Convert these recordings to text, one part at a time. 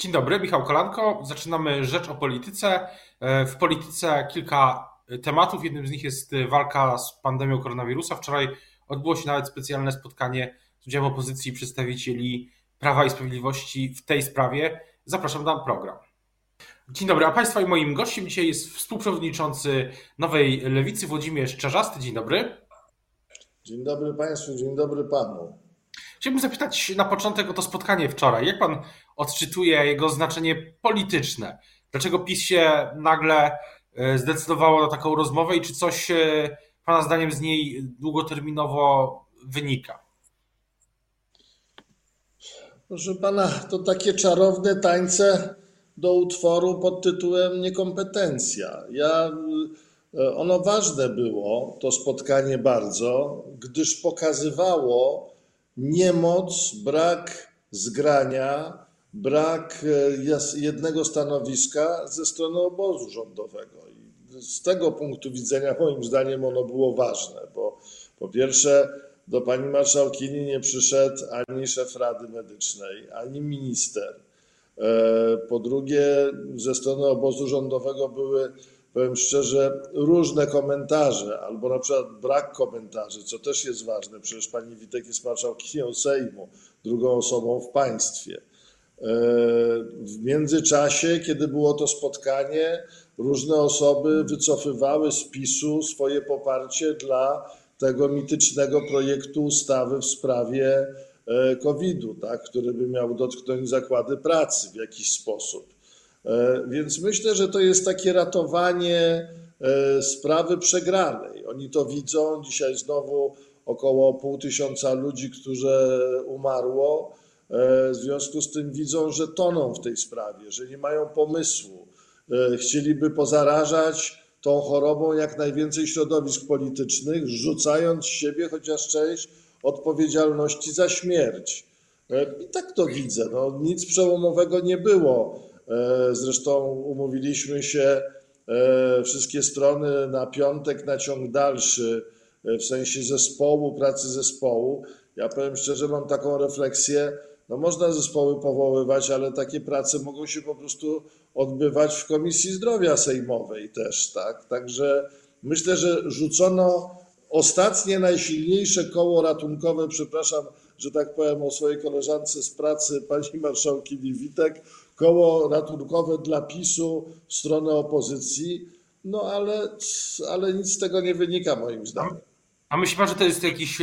Dzień dobry, Michał Kolanko. Zaczynamy Rzecz o Polityce. E, w polityce kilka tematów. Jednym z nich jest walka z pandemią koronawirusa. Wczoraj odbyło się nawet specjalne spotkanie z udziałem opozycji przedstawicieli Prawa i Sprawiedliwości w tej sprawie. Zapraszam na program. Dzień dobry, a Państwa i moim gościem dzisiaj jest współprzewodniczący Nowej Lewicy Włodzimierz Czarzasty. Dzień dobry. Dzień dobry Państwu, dzień dobry Panu. Chciałbym zapytać na początek o to spotkanie wczoraj. Jak pan odczytuje jego znaczenie polityczne? Dlaczego PiS się nagle e, zdecydowało na taką rozmowę i czy coś e, Pana zdaniem z niej długoterminowo wynika? Proszę Pana, to takie czarowne tańce do utworu pod tytułem Niekompetencja. Ja, e, ono ważne było, to spotkanie bardzo, gdyż pokazywało, niemoc, brak zgrania, brak e, jednego stanowiska ze strony obozu rządowego. I z tego punktu widzenia, moim zdaniem, ono było ważne, bo po pierwsze, do pani marszałkini nie przyszedł ani szef Rady Medycznej, ani minister. E, po drugie, ze strony obozu rządowego były powiem szczerze, różne komentarze, albo na przykład brak komentarzy, co też jest ważne. Przecież pani Witek jest marszałkinią Sejmu, drugą osobą w państwie. E, w międzyczasie, kiedy było to spotkanie, różne osoby wycofywały z PiSu swoje poparcie dla tego mitycznego projektu ustawy w sprawie e, COVID-u, tak, który by miał dotknąć zakłady pracy w jakiś sposób. E, więc myślę, że to jest takie ratowanie e, sprawy przegranej. Oni to widzą. Dzisiaj znowu około pół tysiąca ludzi, którzy umarło. E, w związku z tym widzą, że toną w tej sprawie, że nie mają pomysłu. Chcieliby pozarażać tą chorobą jak najwięcej środowisk politycznych, rzucając z siebie chociaż część odpowiedzialności za śmierć. I tak to widzę. No, nic przełomowego nie było zresztą umówiliśmy się e, wszystkie strony na piątek na ciąg dalszy, e, w sensie zespołu, pracy zespołu. Ja powiem szczerze, mam taką refleksję, no można zespoły powoływać, ale takie prace mogą się po prostu odbywać w Komisji Zdrowia Sejmowej też, tak? Także myślę, że rzucono ostatnie, najsilniejsze koło ratunkowe, przepraszam, że tak powiem o swojej koleżance z pracy, pani marszałkini Witek, koło ratunkowe dla PiSu w stronę opozycji, no ale, ale nic z tego nie wynika moim zdaniem. A myśli pan, że to jest jakiś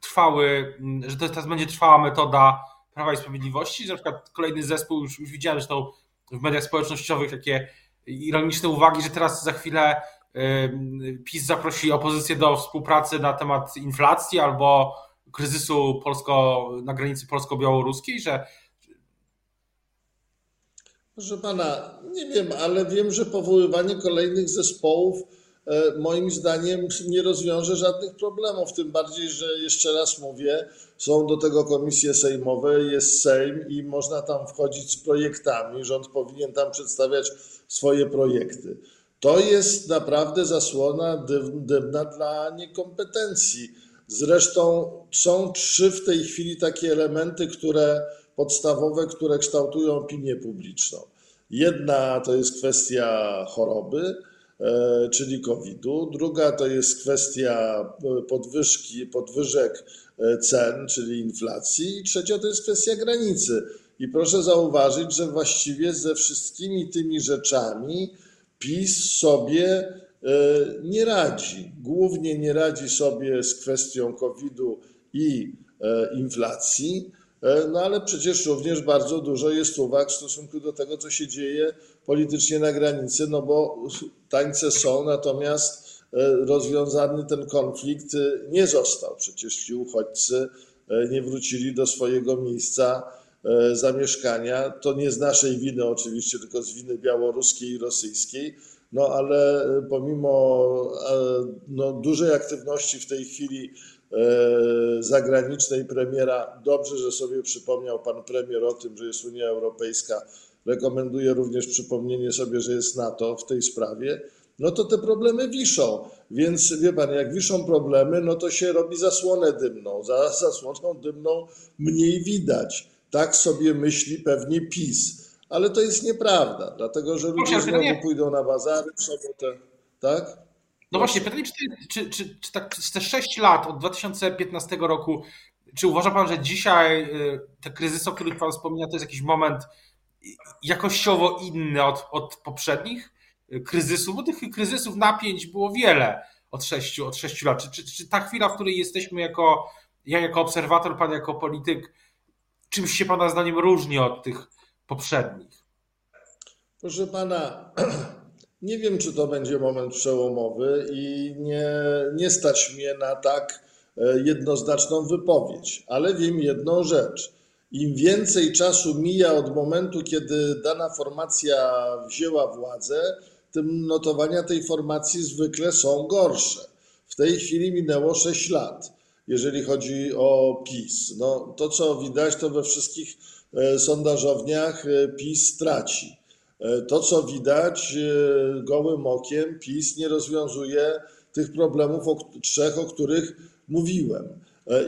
trwały, że to teraz będzie trwała metoda Prawa i Sprawiedliwości, że na przykład kolejny zespół, już, już widziałem zresztą w mediach społecznościowych takie ironiczne uwagi, że teraz za chwilę PiS zaprosi opozycję do współpracy na temat inflacji albo kryzysu polsko, na granicy polsko-białoruskiej, że Proszę pana, nie wiem, ale wiem, że powoływanie kolejnych zespołów e, moim zdaniem nie rozwiąże żadnych problemów. Tym bardziej, że jeszcze raz mówię, są do tego komisje sejmowe, jest Sejm i można tam wchodzić z projektami. Rząd powinien tam przedstawiać swoje projekty. To jest naprawdę zasłona dymna dla niekompetencji. Zresztą są trzy w tej chwili takie elementy, które podstawowe, które kształtują opinię publiczną. Jedna to jest kwestia choroby, e, czyli COVID-u, druga to jest kwestia e, podwyżki, podwyżek e, cen, czyli inflacji, i trzecia to jest kwestia granicy. I proszę zauważyć, że właściwie ze wszystkimi tymi rzeczami PiS sobie nie radzi. Głównie nie radzi sobie z kwestią COVID-u i inflacji. E, no ale przecież również bardzo dużo jest uwag w stosunku do tego, co się dzieje politycznie na granicy, no bo tańce są, natomiast e, rozwiązany ten konflikt e, nie został. Przecież ci uchodźcy nie wrócili do swojego miejsca zamieszkania. To nie z naszej winy oczywiście, tylko z winy białoruskiej i rosyjskiej. No ale pomimo no, dużej aktywności w tej chwili zagranicznej premiera. Dobrze, że sobie przypomniał pan premier o tym, że jest Unia Europejska. Rekomenduję również przypomnienie sobie, że jest NATO w tej sprawie. No to te problemy wiszą. Więc wie pan, jak wiszą problemy, no to się robi zasłonę dymną. Za zasłoną dymną mniej widać. Tak sobie myśli pewnie PiS. Ale to jest nieprawda, dlatego że ludzie znowu pójdą na bazary w sobotę, tak? No właśnie, pytanie, czy, czy, czy, czy tak te 6 lat od 2015 roku, czy uważa Pan, że dzisiaj y, te kryzysy, o których Pan wspomina, to jest jakiś moment jakościowo inny od, od poprzednich kryzysów? Bo tych kryzysów, napięć było wiele od 6, od 6 lat. Czy, czy, czy ta chwila, w której jesteśmy jako, ja jako obserwator, Pan jako polityk, czymś się Pana zdaniem różni od tych poprzednich? Proszę Pana, nie wiem, czy to będzie moment przełomowy i nie, nie stać mnie na tak e, jednoznaczną wypowiedź, ale wiem jedną rzecz. Im więcej czasu mija od momentu, kiedy dana formacja wzięła władzę, tym notowania tej formacji zwykle są gorsze. W tej chwili minęło 6 lat, jeżeli chodzi o PiS. No, to, co widać, to we wszystkich e, sondażowniach e, PiS traci. E, to, co widać gołym okiem, PiS nie rozwiązuje tych problemów, o, trzech, o których mówiłem.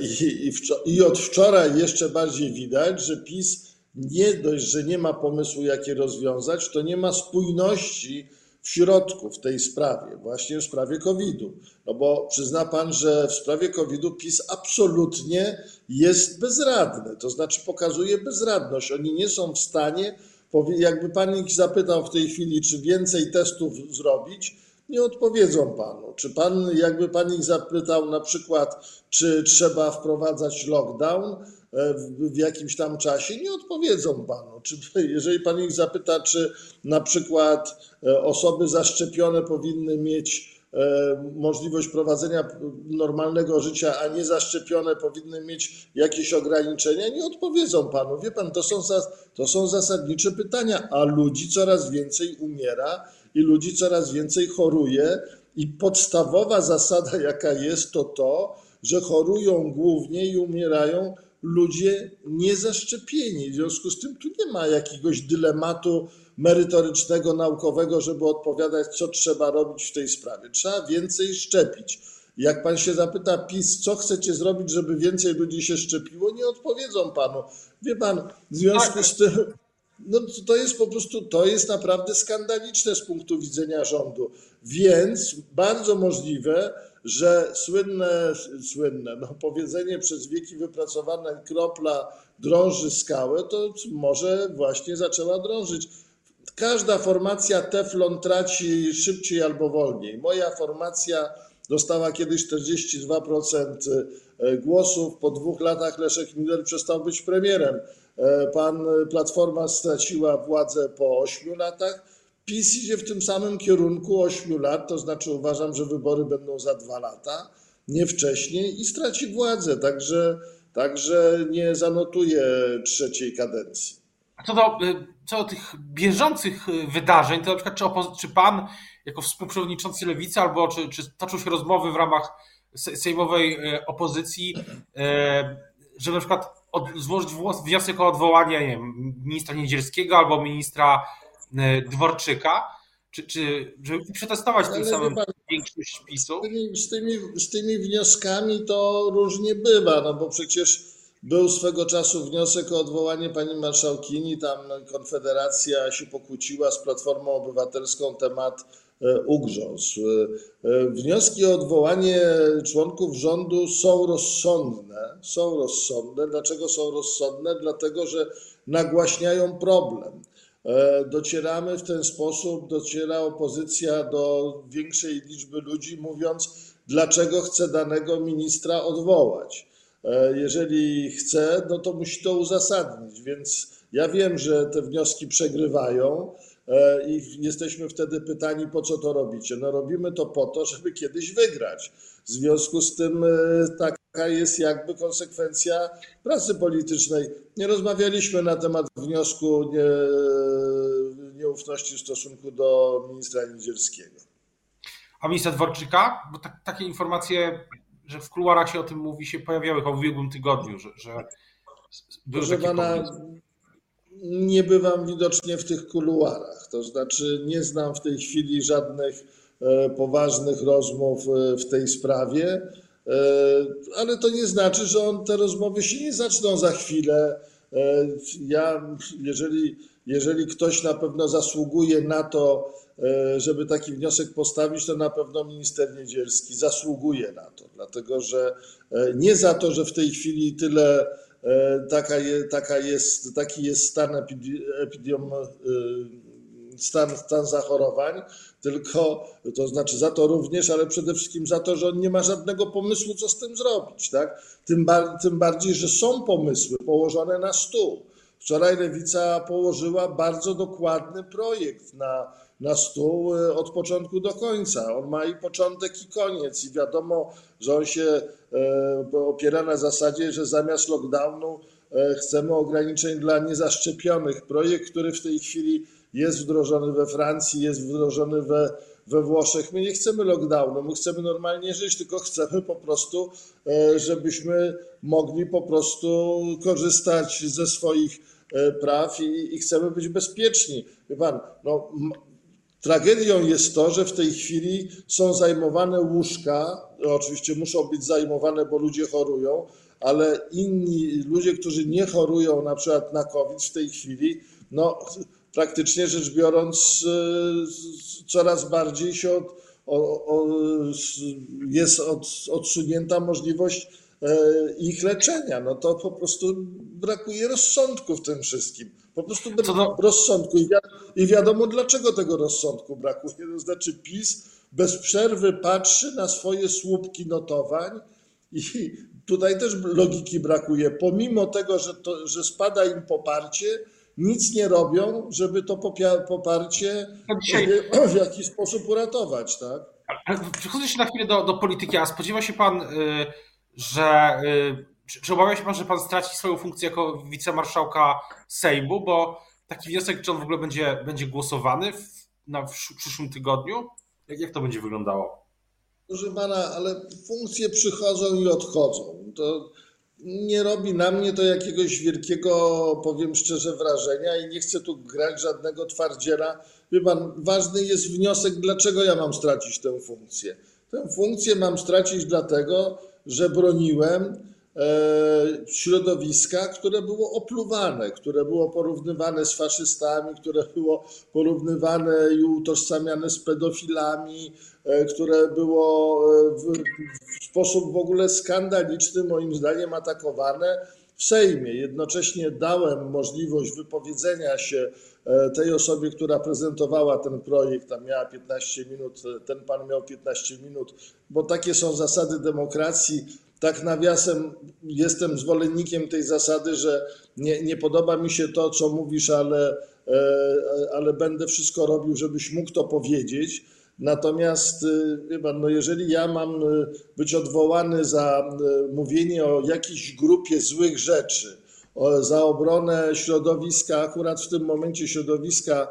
I, i, I od wczoraj jeszcze bardziej widać, że PiS nie dość, że nie ma pomysłu, jak je rozwiązać, to nie ma spójności w środku w tej sprawie, właśnie w sprawie COVID-u. No bo przyzna pan, że w sprawie COVID-u PiS absolutnie jest bezradny, to znaczy pokazuje bezradność. Oni nie są w stanie, jakby pan ich zapytał w tej chwili, czy więcej testów zrobić, nie odpowiedzą panu. Czy pan, jakby pan ich zapytał na przykład, czy trzeba wprowadzać lockdown, E, w jakimś tam czasie, nie odpowiedzą panu. Czy, jeżeli pan ich zapyta, czy na przykład e, osoby zaszczepione powinny mieć możliwość prowadzenia normalnego życia, a nie zaszczepione powinny mieć jakieś ograniczenia, nie odpowiedzą panu. Wie pan, to są, to są zasadnicze pytania, a ludzi coraz więcej umiera i ludzi coraz więcej choruje. I podstawowa zasada, jaka jest, to to, że chorują głównie i umierają ludzie niezaszczepieni. W związku z tym tu nie ma jakiegoś dylematu merytorycznego, naukowego, żeby odpowiadać, co trzeba robić w tej sprawie. Trzeba więcej szczepić. Jak pan się zapyta PiS, co chcecie zrobić, żeby więcej ludzi się szczepiło, nie odpowiedzą panu. Wie pan, w związku tak. z tym, no to jest po prostu, to jest naprawdę skandaliczne z punktu widzenia rządu. Więc bardzo możliwe, że słynne, słynne no powiedzenie przez wieki wypracowane kropla drąży skałę, to może właśnie zaczęła drążyć. Każda formacja Teflon traci szybciej albo wolniej. Moja formacja dostała kiedyś 42% e, głosów. Po dwóch latach Leszek Miller przestał być premierem. E, pan Platforma straciła władzę po 8 latach. PiS idzie w tym samym kierunku 8 lat, to znaczy uważam, że wybory będą za dwa lata, nie wcześniej i straci władzę, także, także nie zanotuje trzeciej kadencji. Co do, co do tych bieżących wydarzeń, to na przykład czy, czy pan jako współprzewodniczący Lewicy albo czy, czy toczą się rozmowy w ramach sejmowej e, opozycji, żeby na przykład od, złożyć wniosek o odwołanie nie wiem, ministra Niedzielskiego albo ministra Dworczyka, czy, czy żeby przetestować tym samym pan, większość PiSu? Z tymi, z, tymi, z tymi wnioskami to różnie bywa, no bo przecież był swego czasu wniosek o odwołanie pani marszałkini, tam Konfederacja się pokłóciła z Platformą Obywatelską temat e, ugrzązł. E, wnioski o odwołanie członków rządu są rozsądne. Są rozsądne. Dlaczego są rozsądne? Dlatego, że nagłaśniają problem. E, docieramy w ten sposób, dociera opozycja do większej liczby ludzi, mówiąc, dlaczego chce danego ministra odwołać. E, jeżeli chce, no to musi to uzasadnić, więc ja wiem, że te wnioski przegrywają e, i jesteśmy wtedy pytani, po co to robicie. No robimy to po to, żeby kiedyś wygrać. W związku z tym taka jest jakby konsekwencja pracy politycznej. Nie rozmawialiśmy na temat wniosku nie, nieufności w stosunku do ministra Niedzielskiego. A ministra Dworczyka? Bo tak, takie informacje, że w kuluarach się o tym mówi, się pojawiały w ubiegłym tygodniu, że, że były Proszę takie pana, nie bywam widocznie w tych kuluarach. To znaczy nie znam w tej chwili żadnych e, poważnych rozmów e, w tej sprawie, e, ale to nie znaczy, że on, te rozmowy się nie zaczną za chwilę. Ja, jeżeli jeżeli ktoś na pewno zasługuje na to, żeby taki wniosek postawić, to na pewno minister Niedzielski zasługuje na to, dlatego że e, nie za to, że w tej chwili tyle taka, je, taka jest, taki jest stan epidemiom, stan, stan zachorowań, tylko to znaczy za to również, ale przede wszystkim za to, że on nie ma żadnego pomysłu, co z tym zrobić. Tak? Tym, bar tym bardziej, że są pomysły położone na stół. Wczoraj Lewica położyła bardzo dokładny projekt na, na stół e, od początku do końca. On ma i początek, i koniec, i wiadomo, że on się e, opiera na zasadzie, że zamiast lockdownu e, chcemy ograniczeń dla niezaszczepionych. Projekt, który w tej chwili jest wdrożony we Francji, jest wdrożony we, we Włoszech. My nie chcemy lockdownu, my chcemy normalnie żyć, tylko chcemy po prostu, żebyśmy mogli po prostu korzystać ze swoich praw i, i chcemy być bezpieczni. Wie pan, no, Tragedią jest to, że w tej chwili są zajmowane łóżka, oczywiście muszą być zajmowane, bo ludzie chorują, ale inni ludzie, którzy nie chorują na przykład na COVID w tej chwili, no praktycznie rzecz biorąc e, coraz bardziej się od, o, o, jest od, odsunięta możliwość e, ich leczenia. No to po prostu brakuje rozsądku w tym wszystkim. Po prostu do... rozsądku I, i wiadomo dlaczego tego rozsądku brakuje. To znaczy PiS bez przerwy patrzy na swoje słupki notowań i tutaj też logiki brakuje. Pomimo tego, że, to, że spada im poparcie, nic nie robią, żeby to poparcie dzisiaj... w jakiś sposób uratować, tak? Przechodzę się na chwilę do, do polityki, a spodziewa się pan, y, że y, czy, czy obawia się pan, że pan straci swoją funkcję jako wicemarszałka Sejmu, bo taki wniosek, czy on w ogóle będzie, będzie głosowany w, na, w przyszłym tygodniu? Jak, jak to będzie wyglądało? Proszę pana, ale funkcje przychodzą i odchodzą. To nie robi na mnie to jakiegoś wielkiego, powiem szczerze, wrażenia i nie chcę tu grać żadnego twardziela. Wie pan, ważny jest wniosek, dlaczego ja mam stracić tę funkcję. Tę funkcję mam stracić dlatego, że broniłem środowiska, które było opluwane, które było porównywane z faszystami, które było porównywane i utożsamiane z pedofilami, e, które było e, w, w sposób w ogóle skandaliczny, moim zdaniem, atakowane w Sejmie. Jednocześnie dałem możliwość wypowiedzenia się tej osobie, która prezentowała ten projekt, tam miała 15 minut, ten pan miał 15 minut, bo takie są zasady demokracji tak nawiasem jestem zwolennikiem tej zasady, że nie, nie podoba mi się to, co mówisz, ale, e, ale będę wszystko robił, żebyś mógł to powiedzieć. Natomiast chyba, no jeżeli ja mam e, być odwołany za e, mówienie o jakiejś grupie złych rzeczy, za obronę środowiska, akurat w tym momencie środowiska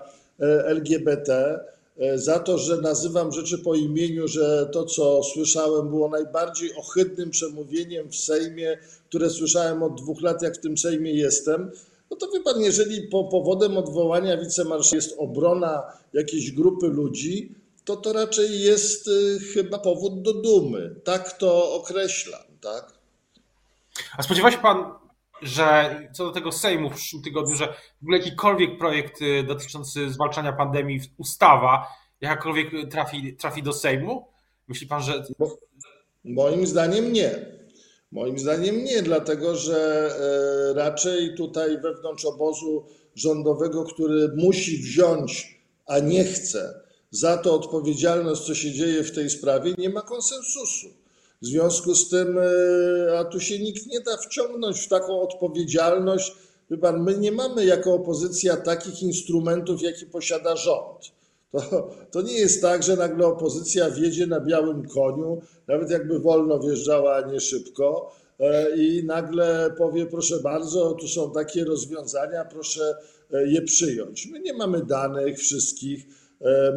LGBT, E, za to, że nazywam rzeczy po imieniu, że to, co słyszałem, było najbardziej ohydnym przemówieniem w Sejmie, które słyszałem od dwóch lat, jak w tym Sejmie jestem. No to wie pan, jeżeli po powodem odwołania wicemarszałka jest obrona jakiejś grupy ludzi, to to raczej jest y, chyba powód do dumy. Tak to określam, tak? A spodziewa się pan że co do tego Sejmu w przyszłym tygodniu, że w ogóle jakikolwiek projekt y, dotyczący zwalczania pandemii, ustawa, jakakolwiek trafi, trafi do Sejmu? Myśli pan, że. Moim zdaniem nie. Moim zdaniem nie, dlatego że e, raczej tutaj wewnątrz obozu rządowego, który musi wziąć, a nie chce, za to odpowiedzialność, co się dzieje w tej sprawie, nie ma konsensusu. W związku z tym, e, a tu się nikt nie da wciągnąć w taką odpowiedzialność. Wie pan, my nie mamy jako opozycja takich instrumentów, jaki posiada rząd. To, to nie jest tak, że nagle opozycja wjedzie na białym koniu, nawet jakby wolno wjeżdżała, a nie szybko, e, i nagle powie, proszę bardzo, tu są takie rozwiązania, proszę e, je przyjąć. My nie mamy danych wszystkich.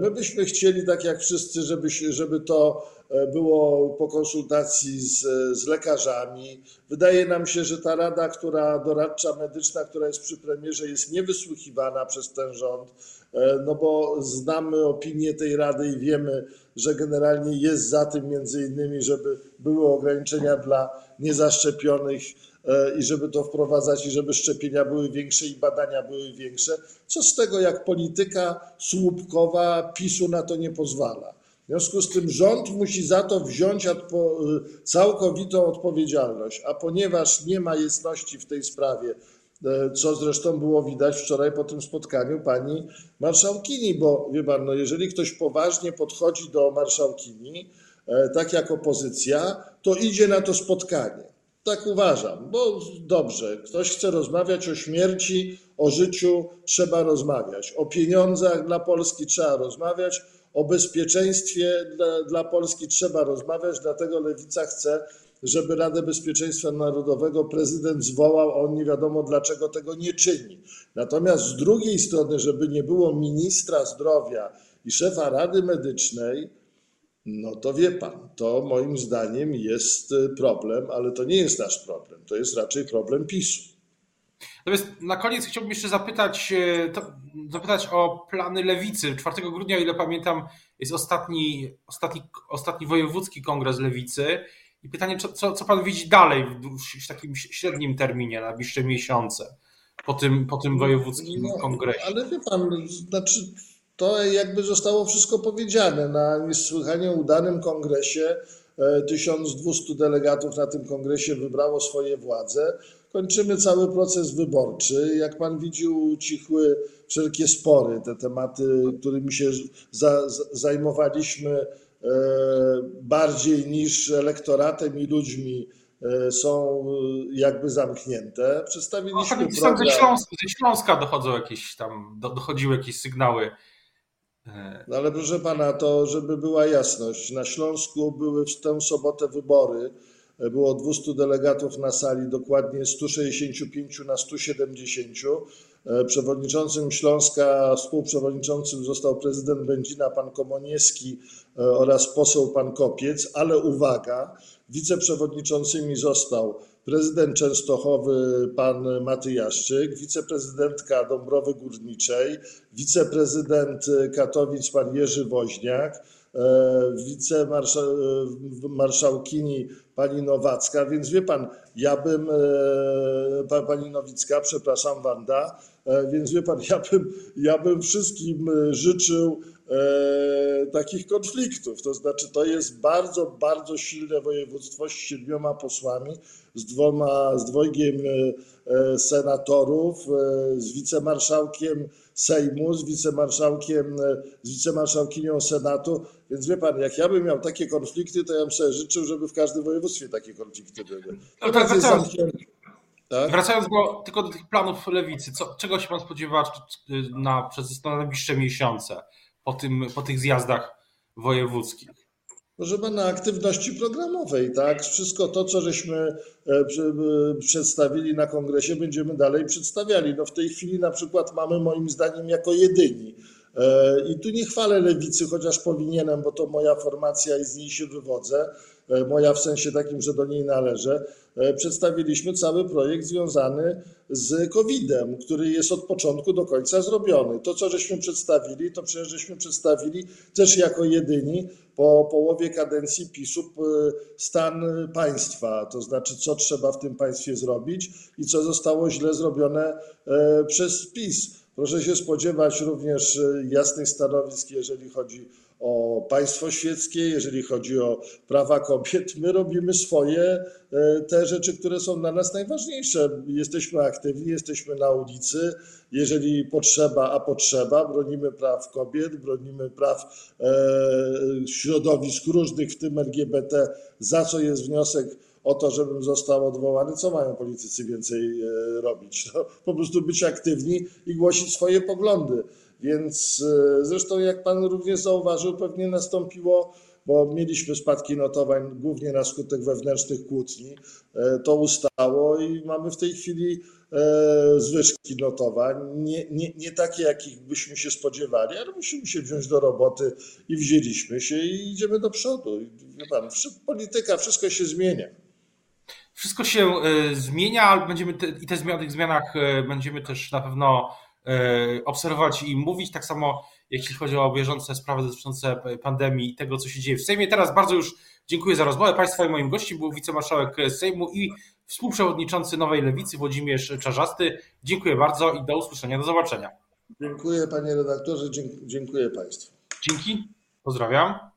My byśmy chcieli, tak jak wszyscy, żeby, żeby to było po konsultacji z, z lekarzami. Wydaje nam się, że ta rada, która doradcza medyczna, która jest przy premierze, jest niewysłuchiwana przez ten rząd, e, no bo znamy opinię tej rady i wiemy, że generalnie jest za tym między innymi, żeby były ograniczenia dla niezaszczepionych, i żeby to wprowadzać, i żeby szczepienia były większe i badania były większe. Co z tego, jak polityka słupkowa PiSu na to nie pozwala? W związku z tym rząd musi za to wziąć odpo całkowitą odpowiedzialność, a ponieważ nie ma jasności w tej sprawie, e, co zresztą było widać wczoraj po tym spotkaniu pani marszałkini, bo wie pan, no jeżeli ktoś poważnie podchodzi do marszałkini, e, tak jak opozycja, to idzie na to spotkanie. Tak uważam, bo dobrze, ktoś chce rozmawiać o śmierci, o życiu, trzeba rozmawiać. O pieniądzach dla Polski trzeba rozmawiać, o bezpieczeństwie dla, dla Polski trzeba rozmawiać, dlatego Lewica chce, żeby Radę Bezpieczeństwa Narodowego prezydent zwołał, a on nie wiadomo dlaczego tego nie czyni. Natomiast z drugiej strony, żeby nie było ministra zdrowia i szefa Rady Medycznej, no to wie pan, to moim zdaniem jest problem, ale to nie jest nasz problem, to jest raczej problem PiSu. Natomiast na koniec chciałbym jeszcze zapytać, e, to, zapytać o plany lewicy. 4 grudnia, o ile pamiętam, jest ostatni, ostatni, ostatni wojewódzki kongres lewicy. I pytanie, co, co, co pan widzi dalej w, w takim średnim terminie, na najbliższe miesiące, po tym, po tym wojewódzkim no, kongresie? Ale wie pan, znaczy to jakby zostało wszystko powiedziane na niesłychanie udanym kongresie. 1200 e, delegatów na tym kongresie wybrało swoje władze kończymy cały proces wyborczy. Jak pan widzi, ucichły wszelkie spory, te tematy, którymi się za, zajmowaliśmy e, bardziej niż elektoratem i ludźmi e, są jakby zamknięte. Przedstawiliśmy no, program... Ze Śląska, ze Śląska dochodzą jakieś tam, dochodziły jakieś sygnały. E, no ale proszę pana, to żeby była jasność, na Śląsku były w tę sobotę wybory było 200 delegatów na sali, dokładnie 165 na 170. E, przewodniczącym Śląska, współprzewodniczącym został prezydent Będzina, pan Komoniewski e, oraz poseł pan Kopiec, ale uwaga, wiceprzewodniczącymi został prezydent Częstochowy pan Matyjaszczyk, wiceprezydentka Dąbrowy Górniczej, wiceprezydent Katowic pan Jerzy Woźniak, E, wicemarszałkini pani Nowacka, więc wie pan, ja bym, e, pani Nowicka, przepraszam, Wanda, e, więc wie pan, ja bym, ja bym wszystkim życzył takich konfliktów. To znaczy, to jest bardzo, bardzo silne województwo z siedmioma posłami, z dwoma, z dwojgiem senatorów, z wicemarszałkiem Sejmu, z wicemarszałkiem, z wicemarszałkinią Senatu. Więc wie pan, jak ja bym miał takie konflikty, to ja bym sobie życzył, żeby w każdym województwie takie konflikty były. No, tak, wracając, tak? wracając do, tylko do tych planów lewicy, co, czego się pan spodziewa na, przez na najbliższe miesiące po, tym, po tych zjazdach wojewódzkich? Proszę pana, aktywności programowej, tak? Wszystko to, co żeśmy e, e, przedstawili na kongresie, będziemy dalej przedstawiali. No w tej chwili na przykład mamy moim zdaniem jako jedyni i tu nie chwalę lewicy, chociaż powinienem, bo to moja formacja i z niej się wywodzę, moja w sensie takim, że do niej należę. Przedstawiliśmy cały projekt związany z COVID-em, który jest od początku do końca zrobiony. To, co żeśmy przedstawili, to przecież żeśmy przedstawili też jako jedyni po połowie kadencji PiSu stan państwa, to znaczy co trzeba w tym państwie zrobić i co zostało źle zrobione e, przez PiS. Proszę się spodziewać również e, jasnych stanowisk, jeżeli chodzi o państwo świeckie, jeżeli chodzi o prawa kobiet. My robimy swoje, e, te rzeczy, które są dla nas najważniejsze. Jesteśmy aktywni, jesteśmy na ulicy, jeżeli potrzeba, a potrzeba, bronimy praw kobiet, bronimy praw e, środowisk różnych, w tym LGBT, za co jest wniosek o to, żebym został odwołany, co mają politycy więcej e, robić? No, po prostu być aktywni i głosić swoje poglądy. Więc e, zresztą, jak pan również zauważył, pewnie nastąpiło, bo mieliśmy spadki notowań głównie na skutek wewnętrznych kłótni. E, to ustało i mamy w tej chwili zwyżki notowań. Nie, nie, nie takie, jakich byśmy się spodziewali, ale musimy się wziąć do roboty i wzięliśmy się i idziemy do przodu. Wie pan, polityka, wszystko się zmienia. Wszystko się e, zmienia, ale będziemy te, i te zmiany, tych zmianach e, będziemy też na pewno e, obserwować i mówić. Tak samo jeśli chodzi o bieżące sprawy dotyczące pandemii i tego, co się dzieje w Sejmie. Teraz bardzo już dziękuję za rozmowę Państwa i moim gościem był wicemarszałek Sejmu i współprzewodniczący Nowej Lewicy Włodzimierz Czarzasty. Dziękuję bardzo i do usłyszenia, do zobaczenia. Dziękuję panie redaktorze, dziękuję państwu. Dzięki, pozdrawiam.